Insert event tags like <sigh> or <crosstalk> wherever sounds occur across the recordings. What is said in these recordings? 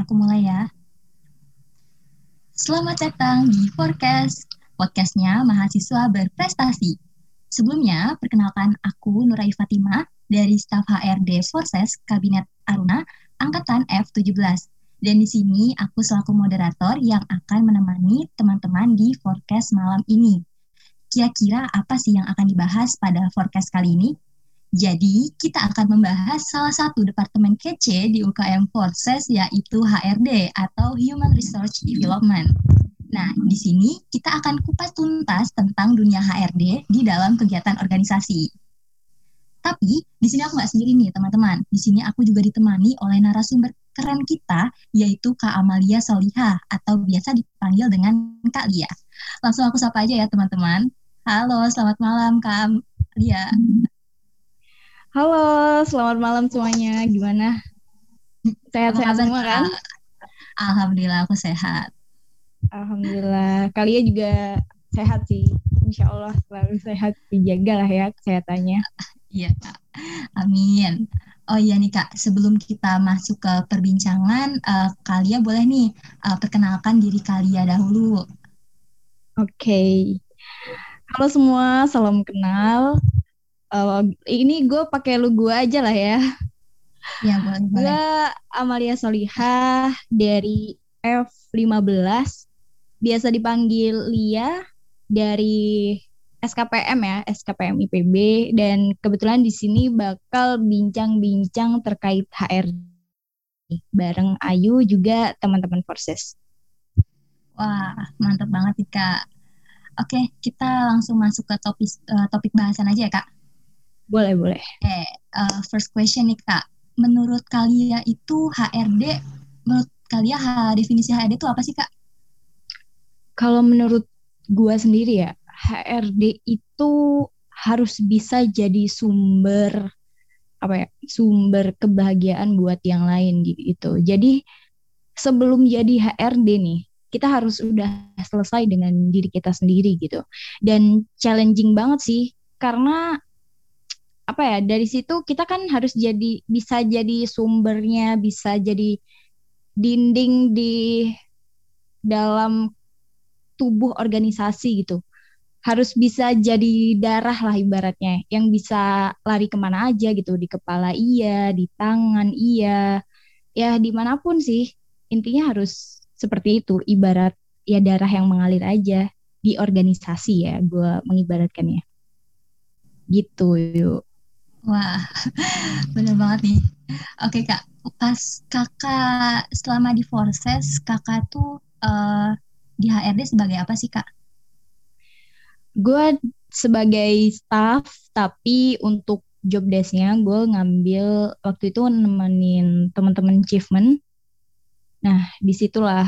aku mulai ya. Selamat datang di Forecast, podcastnya mahasiswa berprestasi. Sebelumnya, perkenalkan aku Nurai Fatima dari staf HRD Forces Kabinet Aruna Angkatan F17. Dan di sini aku selaku moderator yang akan menemani teman-teman di forecast malam ini. Kira-kira apa sih yang akan dibahas pada forecast kali ini? Jadi, kita akan membahas salah satu departemen kece di UKM Forces yaitu HRD atau Human Research Development. Nah, di sini kita akan kupas tuntas tentang dunia HRD di dalam kegiatan organisasi. Tapi di sini aku nggak sendiri nih teman-teman. Di sini aku juga ditemani oleh narasumber keren kita yaitu Kak Amalia Soliha atau biasa dipanggil dengan Kak Lia. Langsung aku sapa aja ya teman-teman. Halo, selamat malam Kak Lia. Halo, selamat malam semuanya. Gimana? Sehat-sehat semua kan? Alhamdulillah aku sehat. Alhamdulillah. Kalian juga sehat sih. Insya Allah selalu sehat. Dijaga lah ya kesehatannya. Iya, Kak. Amin. Oh iya nih Kak, sebelum kita masuk ke perbincangan, uh, Kalia boleh nih uh, perkenalkan diri Kalia dahulu. Oke. Okay. Halo semua, salam kenal uh, ini gue pakai lu gue aja lah ya. Ya boleh. Gue Amalia Solihah dari F15, biasa dipanggil Lia dari SKPM ya, SKPM IPB dan kebetulan di sini bakal bincang-bincang terkait HR bareng Ayu juga teman-teman Forces. Wah, mantap banget nih Kak. Oke, kita langsung masuk ke topik uh, topik bahasan aja ya Kak. Boleh, boleh. Oke, uh, first question nih Kak. Menurut kalian itu HRD, menurut kalian definisi HRD itu apa sih Kak? Kalau menurut gua sendiri ya, HRD itu harus bisa jadi sumber apa ya sumber kebahagiaan buat yang lain gitu. Jadi sebelum jadi HRD nih kita harus udah selesai dengan diri kita sendiri gitu. Dan challenging banget sih karena apa ya dari situ kita kan harus jadi bisa jadi sumbernya bisa jadi dinding di dalam tubuh organisasi gitu. Harus bisa jadi darah lah ibaratnya yang bisa lari ke mana aja gitu di kepala iya di tangan iya. Ya di mana pun sih intinya harus seperti itu ibarat ya darah yang mengalir aja di organisasi ya gue mengibaratkannya. Gitu yuk Wah, <laughs> bener banget nih. Oke kak, pas kakak selama di Forces, kakak tuh uh, di HRD sebagai apa sih kak? Gue sebagai staff, tapi untuk job desknya gue ngambil waktu itu nemenin teman-teman achievement. Nah, di situlah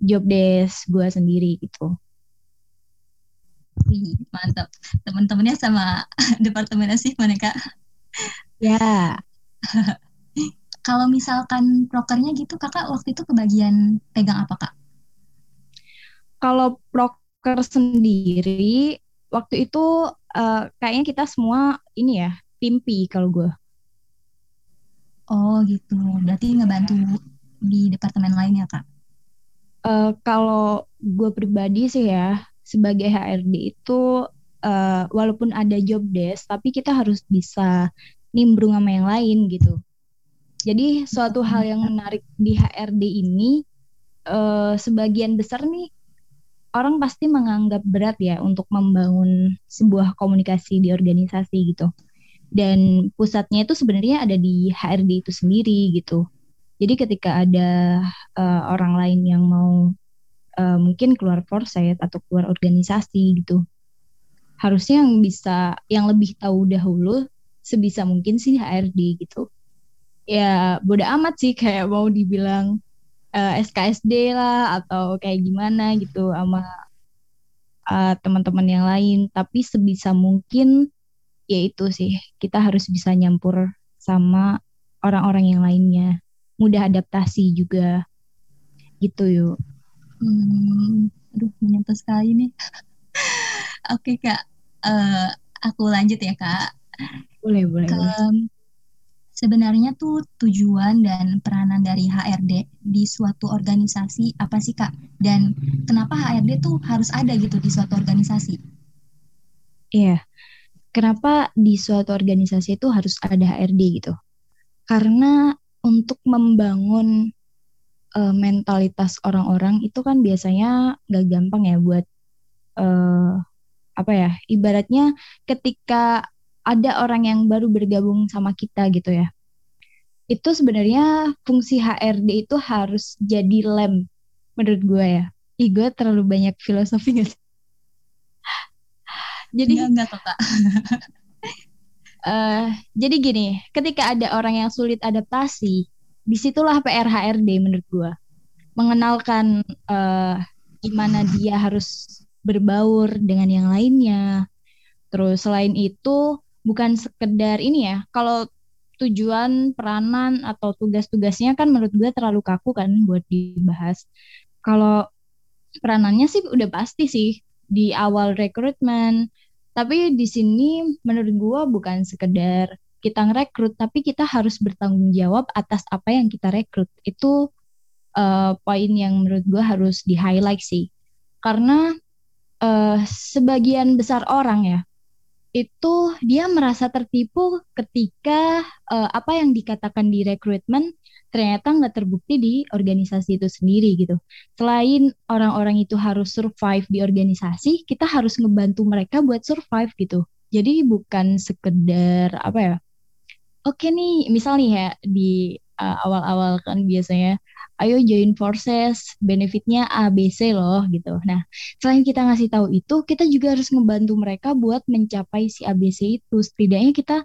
job desk gue sendiri gitu. Wih, mantap. Teman-temannya sama <laughs> departemen sih mana kak? Ya. <laughs> Kalau misalkan prokernya gitu, kakak waktu itu kebagian pegang apa kak? Kalau proker sendiri, waktu itu uh, kayaknya kita semua ini ya, pimpi kalau gue. Oh gitu, berarti ngebantu di departemen lain ya kak? Uh, kalau gue pribadi sih ya, sebagai HRD itu uh, walaupun ada job desk tapi kita harus bisa nimbrung sama yang lain gitu. Jadi suatu hal yang menarik di HRD ini uh, sebagian besar nih orang pasti menganggap berat ya untuk membangun sebuah komunikasi di organisasi gitu. Dan pusatnya itu sebenarnya ada di HRD itu sendiri gitu. Jadi ketika ada uh, orang lain yang mau uh, mungkin keluar foresight atau keluar organisasi gitu. Harusnya yang bisa yang lebih tahu dahulu sebisa mungkin sih HRD gitu. Ya bodo amat sih kayak mau dibilang uh, eh, SKSD lah atau kayak gimana gitu sama uh, teman-teman yang lain. Tapi sebisa mungkin ya itu sih kita harus bisa nyampur sama orang-orang yang lainnya. Mudah adaptasi juga. Gitu yuk Hmm, aduh menyentuh sekali nih. <laughs> Oke kak, uh, aku lanjut ya kak. Boleh boleh. Ke, boleh. sebenarnya tuh tujuan dan peranan dari HRD di suatu organisasi apa sih Kak? Dan kenapa HRD tuh harus ada gitu di suatu organisasi? Iya, kenapa di suatu organisasi itu harus ada HRD gitu? Karena untuk membangun uh, mentalitas orang-orang itu kan biasanya gak gampang ya buat uh, apa ya? Ibaratnya ketika ada orang yang baru bergabung sama kita gitu ya. Itu sebenarnya fungsi HRD itu harus jadi lem menurut gue ya. Ih gue terlalu banyak filosofi gak sih? jadi enggak, enggak kak. uh, <laughs> jadi gini, ketika ada orang yang sulit adaptasi, di situlah PR HRD menurut gue. Mengenalkan uh, gimana dia harus berbaur dengan yang lainnya. Terus selain itu bukan sekedar ini ya. Kalau tujuan, peranan atau tugas-tugasnya kan menurut gue terlalu kaku kan buat dibahas. Kalau peranannya sih udah pasti sih di awal rekrutmen. Tapi di sini menurut gue bukan sekedar kita ngerekrut, tapi kita harus bertanggung jawab atas apa yang kita rekrut. Itu uh, poin yang menurut gue harus di highlight sih. Karena uh, sebagian besar orang ya itu dia merasa tertipu ketika uh, apa yang dikatakan di rekrutmen ternyata nggak terbukti di organisasi itu sendiri gitu. Selain orang-orang itu harus survive di organisasi, kita harus ngebantu mereka buat survive gitu. Jadi bukan sekedar apa ya? Oke nih, misal nih ya di uh, awal-awal kan biasanya ayo join forces, benefitnya A, B, C loh gitu. Nah, selain kita ngasih tahu itu, kita juga harus ngebantu mereka buat mencapai si A, B, C itu. Setidaknya kita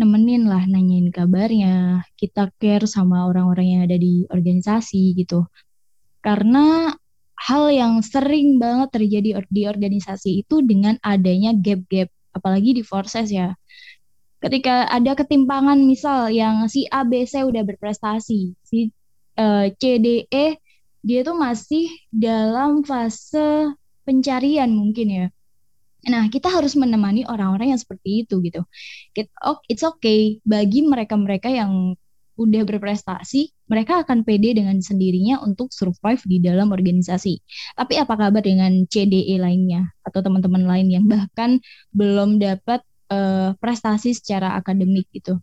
nemenin lah, nanyain kabarnya, kita care sama orang-orang yang ada di organisasi gitu. Karena hal yang sering banget terjadi di organisasi itu dengan adanya gap-gap, apalagi di forces ya ketika ada ketimpangan misal yang si A B C udah berprestasi si uh, C D E dia tuh masih dalam fase pencarian mungkin ya nah kita harus menemani orang-orang yang seperti itu gitu it's okay bagi mereka-mereka yang udah berprestasi, mereka akan pede dengan sendirinya untuk survive di dalam organisasi. Tapi apa kabar dengan CDE lainnya atau teman-teman lain yang bahkan belum dapat uh, prestasi secara akademik gitu.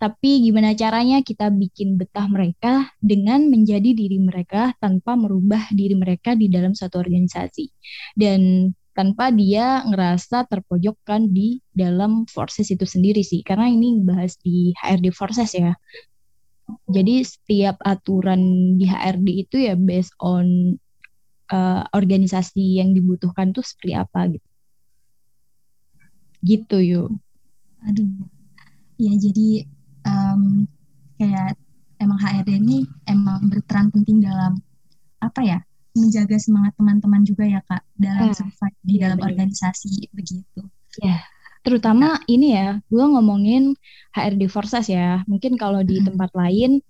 Tapi gimana caranya kita bikin betah mereka dengan menjadi diri mereka tanpa merubah diri mereka di dalam satu organisasi. Dan tanpa dia ngerasa terpojokkan di dalam forces itu sendiri sih. Karena ini bahas di HRD forces ya. Jadi setiap aturan di HRD itu ya based on uh, organisasi yang dibutuhkan tuh seperti apa gitu gitu yuk aduh. Ya jadi um, kayak emang HRD ini emang berperan penting dalam apa ya menjaga semangat teman-teman juga ya kak dalam ya, survive di dalam organisasi begitu. Ya terutama nah. ini ya gue ngomongin HRD Forces ya. Mungkin kalau di hmm. tempat lain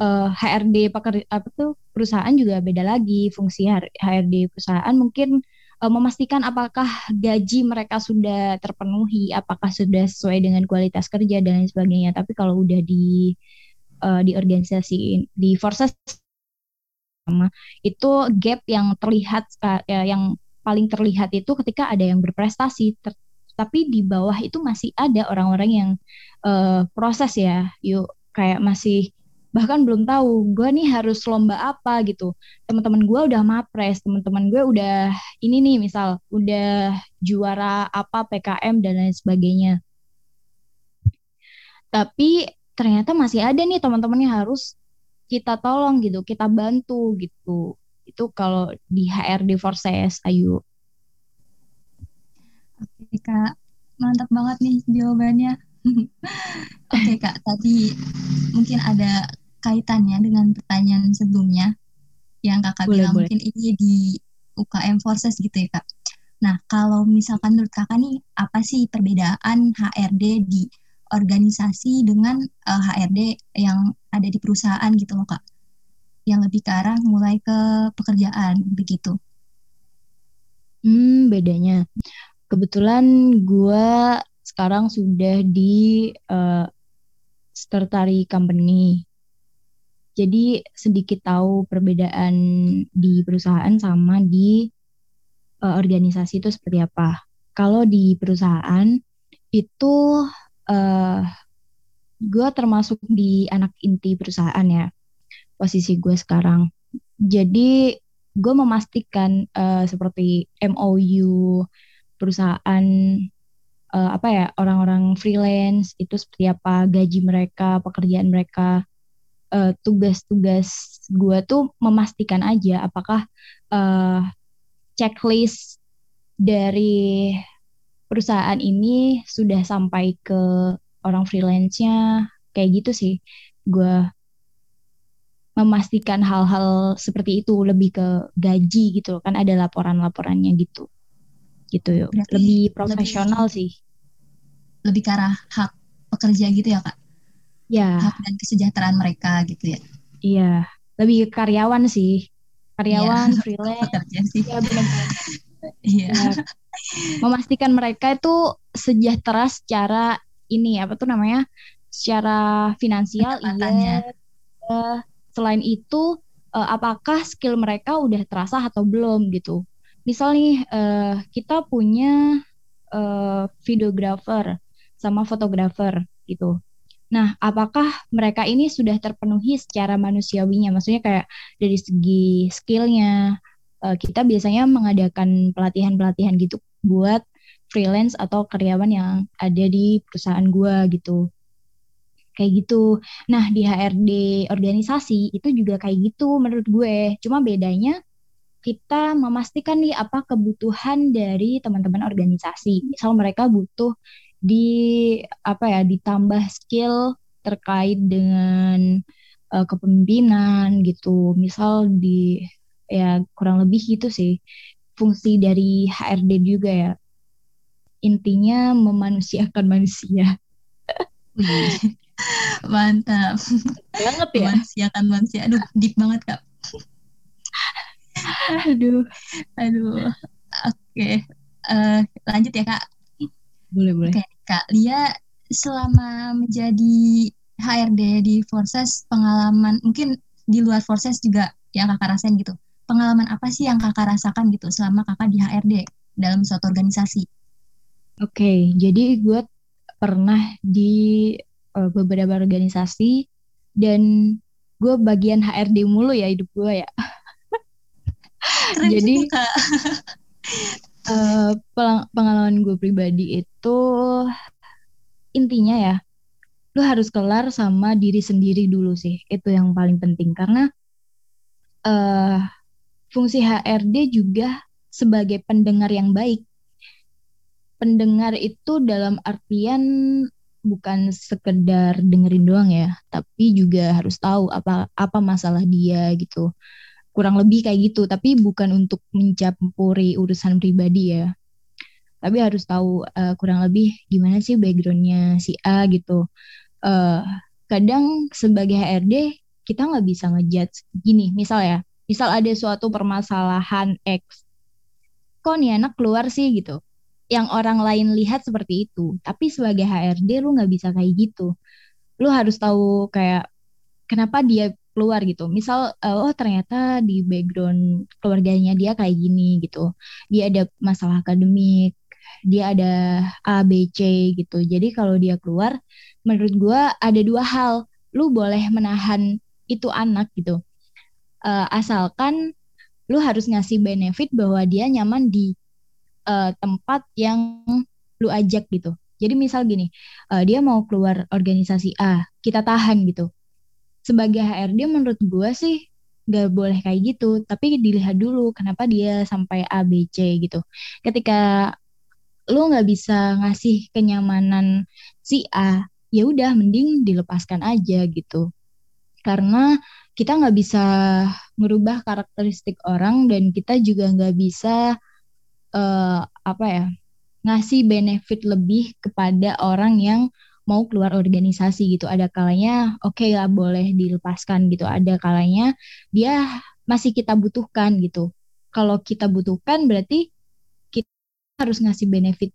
uh, eh, HRD pekerja apa tuh perusahaan juga beda lagi. Fungsi HRD perusahaan mungkin uh, memastikan apakah gaji mereka sudah terpenuhi, apakah sudah sesuai dengan kualitas kerja dan lain sebagainya. Tapi kalau udah di uh, di organisasi di forces itu gap yang terlihat uh, yang paling terlihat itu ketika ada yang berprestasi ter tapi di bawah itu masih ada orang-orang yang uh, proses ya yuk kayak masih bahkan belum tahu gue nih harus lomba apa gitu. Teman-teman gue udah mapres teman-teman gue udah ini nih misal udah juara apa PKM dan lain sebagainya. Tapi ternyata masih ada nih teman-teman yang harus kita tolong gitu kita bantu gitu. Itu kalau di HRD Forces ayo oke kak. Mantap banget nih jawabannya. <laughs> Oke kak, tadi mungkin ada kaitannya dengan pertanyaan sebelumnya yang kakak boleh, bilang boleh. mungkin ini di UKM Forces gitu ya kak. Nah kalau misalkan menurut kakak nih apa sih perbedaan HRD di organisasi dengan uh, eh, HRD yang ada di perusahaan gitu loh kak? Yang lebih ke arah mulai ke pekerjaan begitu. Hmm bedanya. Kebetulan gue sekarang sudah di uh, tertarik company. Jadi sedikit tahu perbedaan di perusahaan sama di uh, organisasi itu seperti apa. Kalau di perusahaan itu uh, gue termasuk di anak inti perusahaan ya posisi gue sekarang. Jadi gue memastikan uh, seperti MOU perusahaan uh, apa ya orang-orang freelance itu seperti apa gaji mereka pekerjaan mereka uh, tugas-tugas gue tuh memastikan aja apakah uh, checklist dari perusahaan ini sudah sampai ke orang freelance-nya. Kayak gitu sih gue memastikan hal-hal seperti itu lebih ke gaji gitu kan ada laporan-laporannya gitu. Gitu yuk. Lebih profesional lebih, sih. lebih ke arah hak pekerja gitu ya kak ya hak dan kesejahteraan mereka gitu ya. Iya. Lebih karyawan sih. Karyawan ya, freelance. Pekerja sih. Ya benar. Iya. Ya, memastikan mereka itu sejahtera secara ini apa tuh namanya? Secara finansial iya. Selain itu uh, apakah skill mereka udah terasa atau belum gitu? Misal nih uh, kita punya uh, videographer sama fotografer gitu Nah, apakah mereka ini sudah terpenuhi secara manusiawinya? Maksudnya kayak dari segi skillnya, uh, kita biasanya mengadakan pelatihan-pelatihan gitu buat freelance atau karyawan yang ada di perusahaan gua gitu kayak gitu. Nah di HRD organisasi itu juga kayak gitu menurut gue. Cuma bedanya kita memastikan nih apa kebutuhan dari teman-teman organisasi. Misal mereka butuh di apa ya ditambah skill terkait dengan uh, kepemimpinan gitu. Misal di ya kurang lebih gitu sih fungsi dari HRD juga ya. Intinya memanusiakan manusia. Mantap. Banget ya. Manusiakan manusia. Aduh, deep banget, Kak. Aduh. Aduh. Oke. Okay. Uh, eh, lanjut ya, Kak. Boleh, boleh. Oke, okay, Kak. Lia selama menjadi HRD di Forces pengalaman mungkin di luar Forces juga yang kakak rasain gitu. Pengalaman apa sih yang kakak rasakan gitu selama kakak di HRD dalam suatu organisasi? Oke, okay, jadi gue pernah di uh, beberapa organisasi dan gue bagian HRD mulu ya hidup gue ya. Jadi <laughs> uh, pengalaman gue pribadi itu intinya ya, lu harus kelar sama diri sendiri dulu sih. Itu yang paling penting karena uh, fungsi HRD juga sebagai pendengar yang baik. Pendengar itu dalam artian bukan sekedar dengerin doang ya, tapi juga harus tahu apa apa masalah dia gitu. Kurang lebih kayak gitu, tapi bukan untuk mencampuri urusan pribadi ya. Tapi harus tahu uh, kurang lebih gimana sih backgroundnya si A gitu. Uh, kadang sebagai HRD kita nggak bisa ngejudge gini, misal ya, misal ada suatu permasalahan X, kok nih anak keluar sih gitu yang orang lain lihat seperti itu. Tapi sebagai HRD lu nggak bisa kayak gitu. Lu harus tahu kayak kenapa dia keluar gitu. Misal uh, oh ternyata di background keluarganya dia kayak gini gitu. Dia ada masalah akademik, dia ada A B C gitu. Jadi kalau dia keluar menurut gua ada dua hal. Lu boleh menahan itu anak gitu. Uh, asalkan lu harus ngasih benefit bahwa dia nyaman di uh, tempat yang lu ajak gitu. Jadi misal gini, uh, dia mau keluar organisasi A, kita tahan gitu. Sebagai HRD menurut gue sih gak boleh kayak gitu, tapi dilihat dulu kenapa dia sampai A, B, C gitu. Ketika lu nggak bisa ngasih kenyamanan si A, ya udah mending dilepaskan aja gitu. Karena kita nggak bisa merubah karakteristik orang dan kita juga nggak bisa uh, apa ya ngasih benefit lebih kepada orang yang mau keluar organisasi gitu. Ada kalanya oke okay lah boleh dilepaskan gitu. Ada kalanya dia masih kita butuhkan gitu. Kalau kita butuhkan berarti kita harus ngasih benefit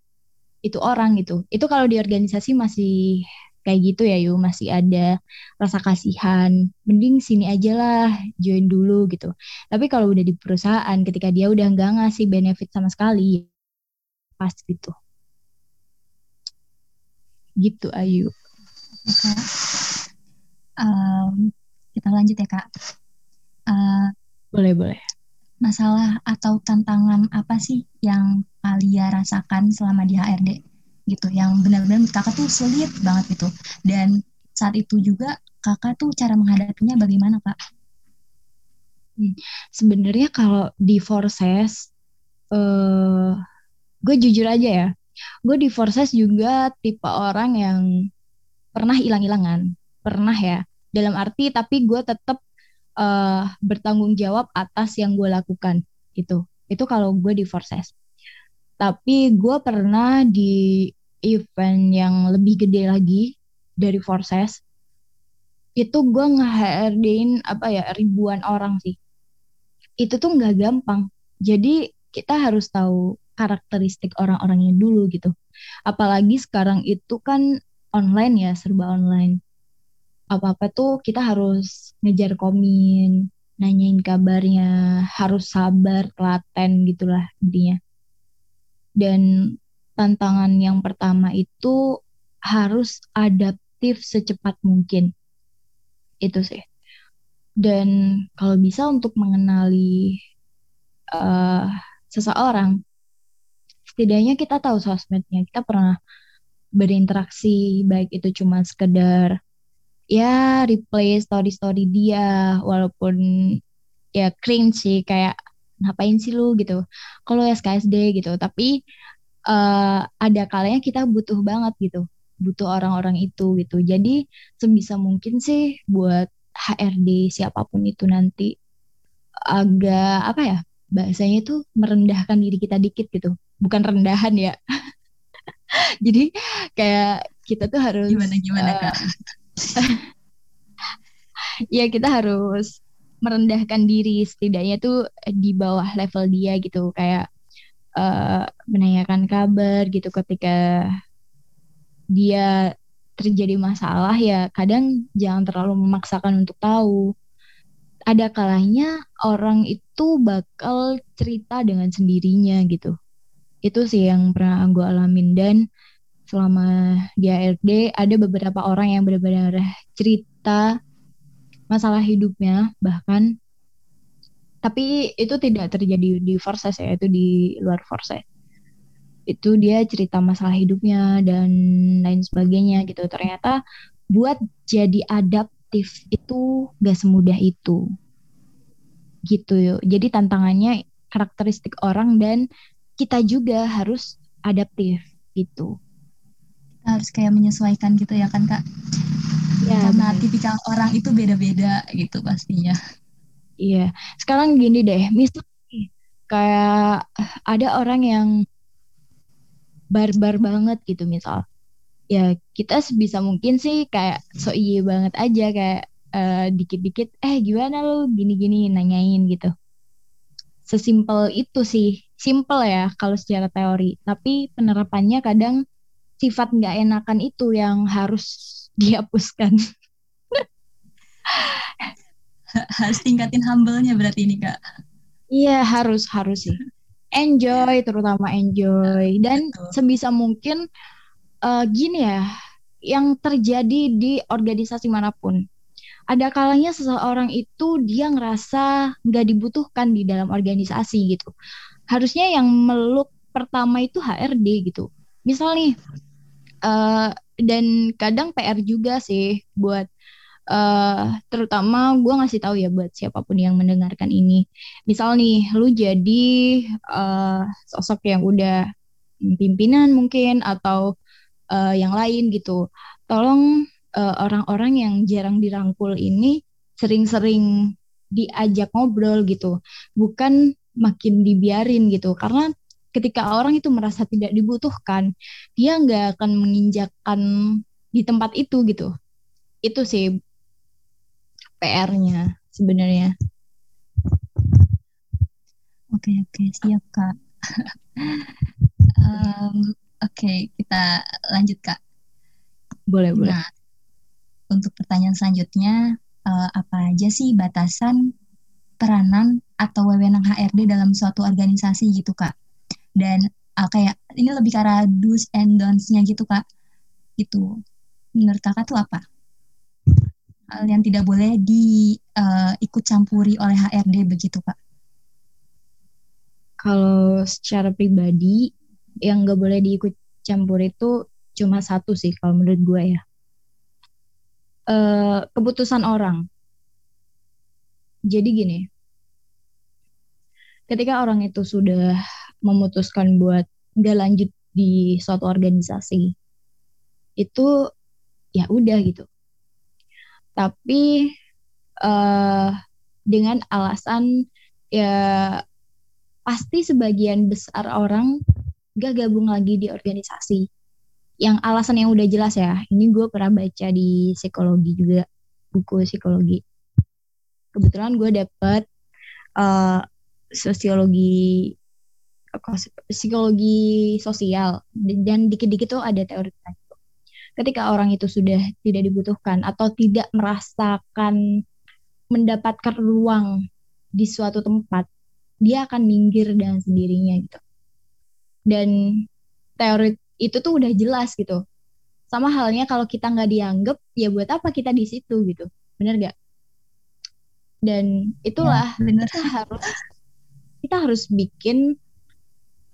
itu orang gitu. Itu kalau di organisasi masih kayak gitu ya yuk masih ada rasa kasihan mending sini aja lah join dulu gitu tapi kalau udah di perusahaan ketika dia udah nggak ngasih benefit sama sekali pas gitu gitu Ayu Oke. Um, kita lanjut ya kak uh, boleh boleh masalah atau tantangan apa sih yang Alia rasakan selama di HRD gitu yang benar-benar kakak tuh sulit banget gitu dan saat itu juga kakak tuh cara menghadapinya bagaimana kak? Hmm. Sebenarnya kalau di Forces, uh, gue jujur aja ya, gue di Forces juga tipe orang yang pernah hilang-hilangan, pernah ya. Dalam arti tapi gue tetap uh, eh, bertanggung jawab atas yang gue lakukan itu. Itu kalau gue di Forces. Tapi gue pernah di event yang lebih gede lagi dari Forces itu gue nge apa ya ribuan orang sih itu tuh nggak gampang jadi kita harus tahu karakteristik orang-orangnya dulu gitu apalagi sekarang itu kan online ya serba online apa-apa tuh kita harus ngejar komin nanyain kabarnya harus sabar telaten gitulah intinya dan tantangan yang pertama itu harus adaptif secepat mungkin. Itu sih. Dan kalau bisa untuk mengenali uh, seseorang, setidaknya kita tahu sosmednya, kita pernah berinteraksi, baik itu cuma sekedar ya replay story-story dia, walaupun ya cringe sih, kayak ngapain sih lu? gitu. Kalau SKSD gitu, tapi uh, ada kalanya kita butuh banget gitu. Butuh orang-orang itu gitu. Jadi sebisa mungkin sih buat HRD siapa pun itu nanti agak apa ya bahasanya itu merendahkan diri kita dikit gitu. Bukan rendahan ya. <laughs> Jadi kayak kita tuh harus gimana gimana uh, kak <laughs> ya kita harus merendahkan diri setidaknya tuh di bawah level dia gitu. Kayak uh, menanyakan kabar gitu ketika dia terjadi masalah ya kadang jangan terlalu memaksakan untuk tahu ada kalanya orang itu bakal cerita dengan sendirinya gitu. Itu sih yang pernah gue alamin. Dan selama di ARD ada beberapa orang yang benar-benar cerita masalah hidupnya bahkan tapi itu tidak terjadi di Forces ya itu di luar Forces. Itu dia cerita masalah hidupnya dan lain sebagainya gitu. Ternyata buat jadi adaptif itu gak semudah itu. Gitu. Yuk jadi tantangannya karakteristik orang dan kita juga harus adaptif gitu. Kita harus kayak menyesuaikan gitu ya kan kak? Ya, karena bener. tipikal orang itu beda-beda gitu pastinya. Iya, sekarang gini deh, misal kayak ada orang yang barbar banget gitu misal. Ya kita sebisa mungkin sih kayak so iya banget aja kayak uh, dikit-dikit eh gimana lu gini-gini nanyain gitu. Sesimpel itu sih, simple ya kalau secara teori. Tapi penerapannya kadang sifat nggak enakan itu yang harus <laughs> dihapuskan. harus tingkatin humble-nya berarti ini kak iya harus harus sih enjoy terutama enjoy dan Betul. sebisa mungkin uh, gini ya yang terjadi di organisasi mana pun. Ada kalanya seseorang itu dia ngerasa nggak dibutuhkan di dalam organisasi gitu. Harusnya yang meluk pertama itu HRD gitu. Misal nih uh, dan kadang PR juga sih buat uh, terutama gue ngasih tahu ya buat siapa pun yang mendengarkan ini. Misal nih lu jadi uh, sosok yang udah pimpinan mungkin atau uh, yang lain gitu. Tolong orang-orang uh, yang jarang dirangkul ini sering-sering diajak ngobrol gitu. Bukan makin dibiarin gitu. Karena ketika orang itu merasa tidak dibutuhkan dia nggak akan menginjakkan di tempat itu gitu. Itu sih PR-nya sebenarnya. Oke oke. Siap kak. <laughs> um, oke kita lanjut kak. Boleh boleh. Nah untuk pertanyaan selanjutnya, uh, apa aja sih batasan peranan atau wewenang HRD dalam suatu organisasi gitu kak? Dan uh, kayak ini lebih ke arah do's and don'ts-nya gitu kak. Itu menurut kakak tuh apa? Hal yang tidak boleh diikut uh, campuri oleh HRD begitu kak? Kalau secara pribadi yang gak boleh diikut campur itu cuma satu sih kalau menurut gue ya. Uh, keputusan orang. Jadi gini, ketika orang itu sudah memutuskan buat nggak lanjut di suatu organisasi, itu ya udah gitu. Tapi uh, dengan alasan ya pasti sebagian besar orang gak gabung lagi di organisasi. Yang alasan yang udah jelas ya, ini gue pernah baca di psikologi juga, buku psikologi. Kebetulan gue dapet uh, sosiologi psikologi sosial dan dikit-dikit tuh ada teori itu. Ketika orang itu sudah tidak dibutuhkan atau tidak merasakan mendapatkan ruang di suatu tempat, dia akan minggir dengan sendirinya gitu dan teori itu tuh udah jelas gitu. Sama halnya kalau kita nggak dianggap ya buat apa kita di situ gitu. Bener gak dan itulah ya, bener. kita harus kita harus bikin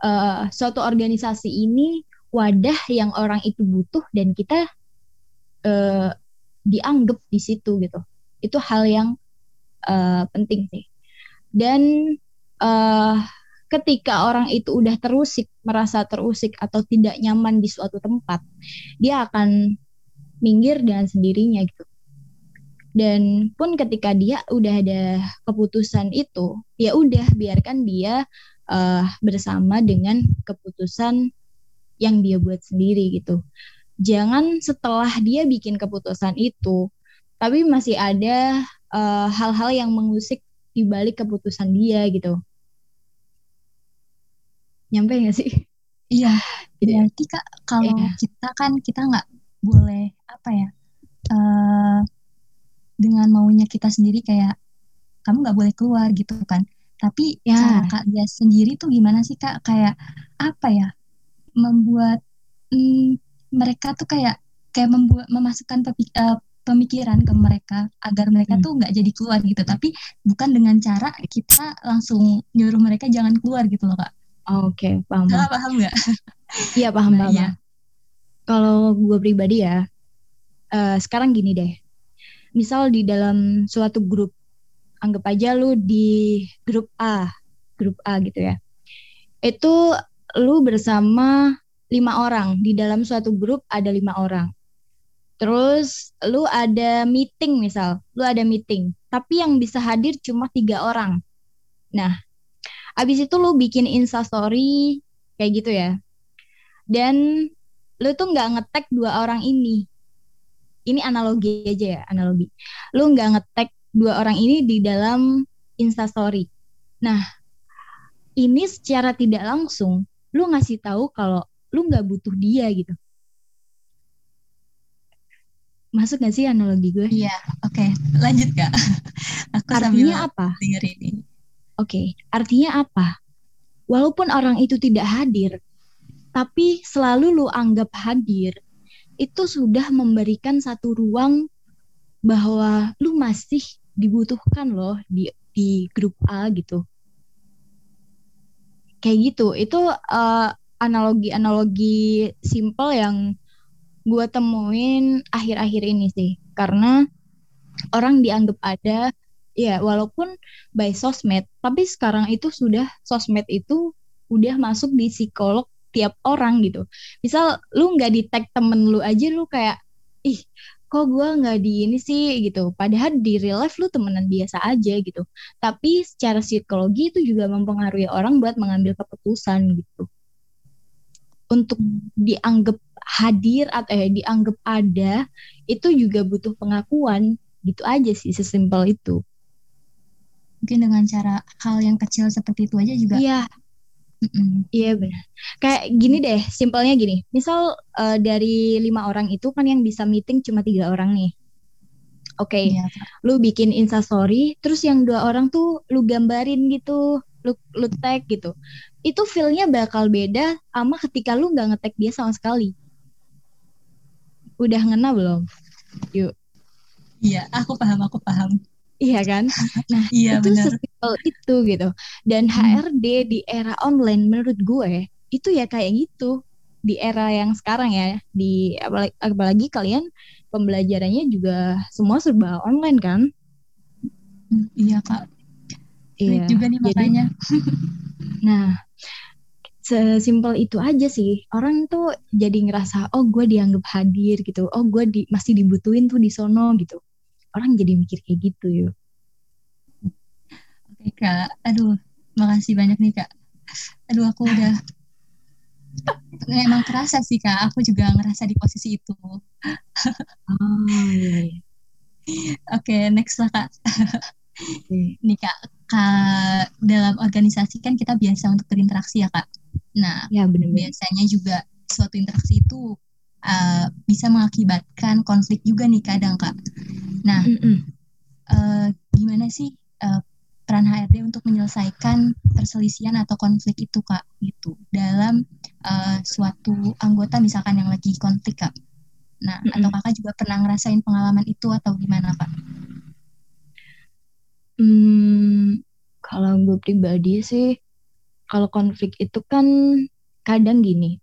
uh, suatu organisasi ini wadah yang orang itu butuh dan kita uh, dianggap di situ gitu. Itu hal yang uh, penting sih. Dan uh, ketika orang itu udah terusik, merasa terusik atau tidak nyaman di suatu tempat, dia akan minggir dengan sendirinya gitu. Dan pun ketika dia udah ada keputusan itu, ya udah biarkan dia uh, bersama dengan keputusan yang dia buat sendiri gitu. Jangan setelah dia bikin keputusan itu, tapi masih ada eh, hal-hal uh, yang mengusik di balik keputusan dia gitu nyampe gak sih? Iya. Berarti kak kalau iya. kita kan kita nggak boleh apa ya uh, dengan maunya kita sendiri kayak kamu nggak boleh keluar gitu kan. Tapi ya. cara kak dia sendiri tuh gimana sih kak? Kayak apa ya membuat mm, mereka tuh kayak kayak membuat memasukkan uh, pemikiran ke mereka agar mereka hmm. tuh nggak jadi keluar gitu. Tapi bukan dengan cara kita langsung nyuruh mereka jangan keluar gitu loh kak oke okay, paham Nah, paham. nggak? <laughs> Iya paham nah, paham. ya. kalau gue pribadi ya uh, sekarang gini deh. Misal di dalam suatu grup anggap aja lu di grup A grup A gitu ya. Itu lu bersama lima orang. Di dalam suatu grup ada lima orang. Terus lu ada meeting misal, lu ada meeting, tapi yang bisa hadir cuma tiga orang. Nah, abis itu lu bikin instastory kayak gitu ya. Dan lu tuh nggak ngetek dua orang ini. Ini analogi aja ya, analogi. Lu nggak ngetek dua orang ini di dalam instastory. Nah, ini secara tidak langsung lu ngasih tahu kalau lu nggak butuh dia gitu Masuk gak sih analogi gue? Iya, oke. Okay. Lanjut kak. <laughs> Aku artinya apa? Dengar ini. Oke, okay. artinya apa? Walaupun orang itu tidak hadir, tapi selalu lu anggap hadir, itu sudah memberikan satu ruang bahwa lu masih dibutuhkan loh di di grup A gitu. Kayak gitu. Itu uh, analogi-analogi simple yang gue temuin akhir-akhir ini sih karena orang dianggap ada ya walaupun by sosmed tapi sekarang itu sudah sosmed itu udah masuk di psikolog tiap orang gitu. Misal lu nggak di tag temen lu aja lu kayak ih kok gue nggak di ini sih? gitu. Padahal di real life lu temenan biasa aja gitu. Tapi secara psikologi itu juga mempengaruhi orang buat mengambil keputusan gitu. Untuk dianggap hadir atau eh, dianggap ada itu juga butuh pengakuan. Gitu aja sih sesimpel itu mungkin dengan cara hal yang kecil seperti itu aja juga iya. Iya benar. Kayak gini deh, simpelnya gini. Misal uh, dari lima orang itu kan yang bisa meeting cuma tiga orang nih. Oke, okay, iya, lu bikin instastory, terus yang dua orang tuh lu gambarin gitu, lu lu tag gitu. Itu feelnya bakal beda sama ketika lu nggak ngetag dia sama sekali. Udah ngena belum? Yuk. Iya, aku paham, aku paham. Iya kan? Nah, iya, itu sesimpel itu gitu. Dan hmm. HRD di era online menurut gue itu ya kayak gitu. Di era yang sekarang ya di apalagi, apalagi kalian pembelajarannya juga semua serba online kan? Iya kak. Iya juga nih makanya <laughs> nah sesimpel itu aja sih. Orang tuh jadi ngerasa oh gue dianggap hadir gitu. Oh gue di, masih dibutuhin tuh di sono gitu orang jadi mikir kayak gitu yuk oke kak aduh makasih banyak nih kak aduh aku udah <laughs> Emang kerasa sih kak, aku juga ngerasa di posisi itu. oh, iya. Oke, okay, next lah kak. okay. Nih kak, kak, dalam organisasi kan kita biasa untuk berinteraksi ya kak. Nah, ya, bener -bener. biasanya juga suatu interaksi itu uh, bisa mengakibatkan konflik juga nih kadang kak. Nah, mm -mm. Uh, gimana sih uh, peran HRD untuk menyelesaikan perselisihan atau konflik itu kak gitu dalam uh, suatu anggota misalkan yang lagi konflik kak. Nah mm -hmm. atau kakak juga pernah ngerasain pengalaman itu atau gimana kak? Hmm, kalau gue pribadi sih kalau konflik itu kan kadang gini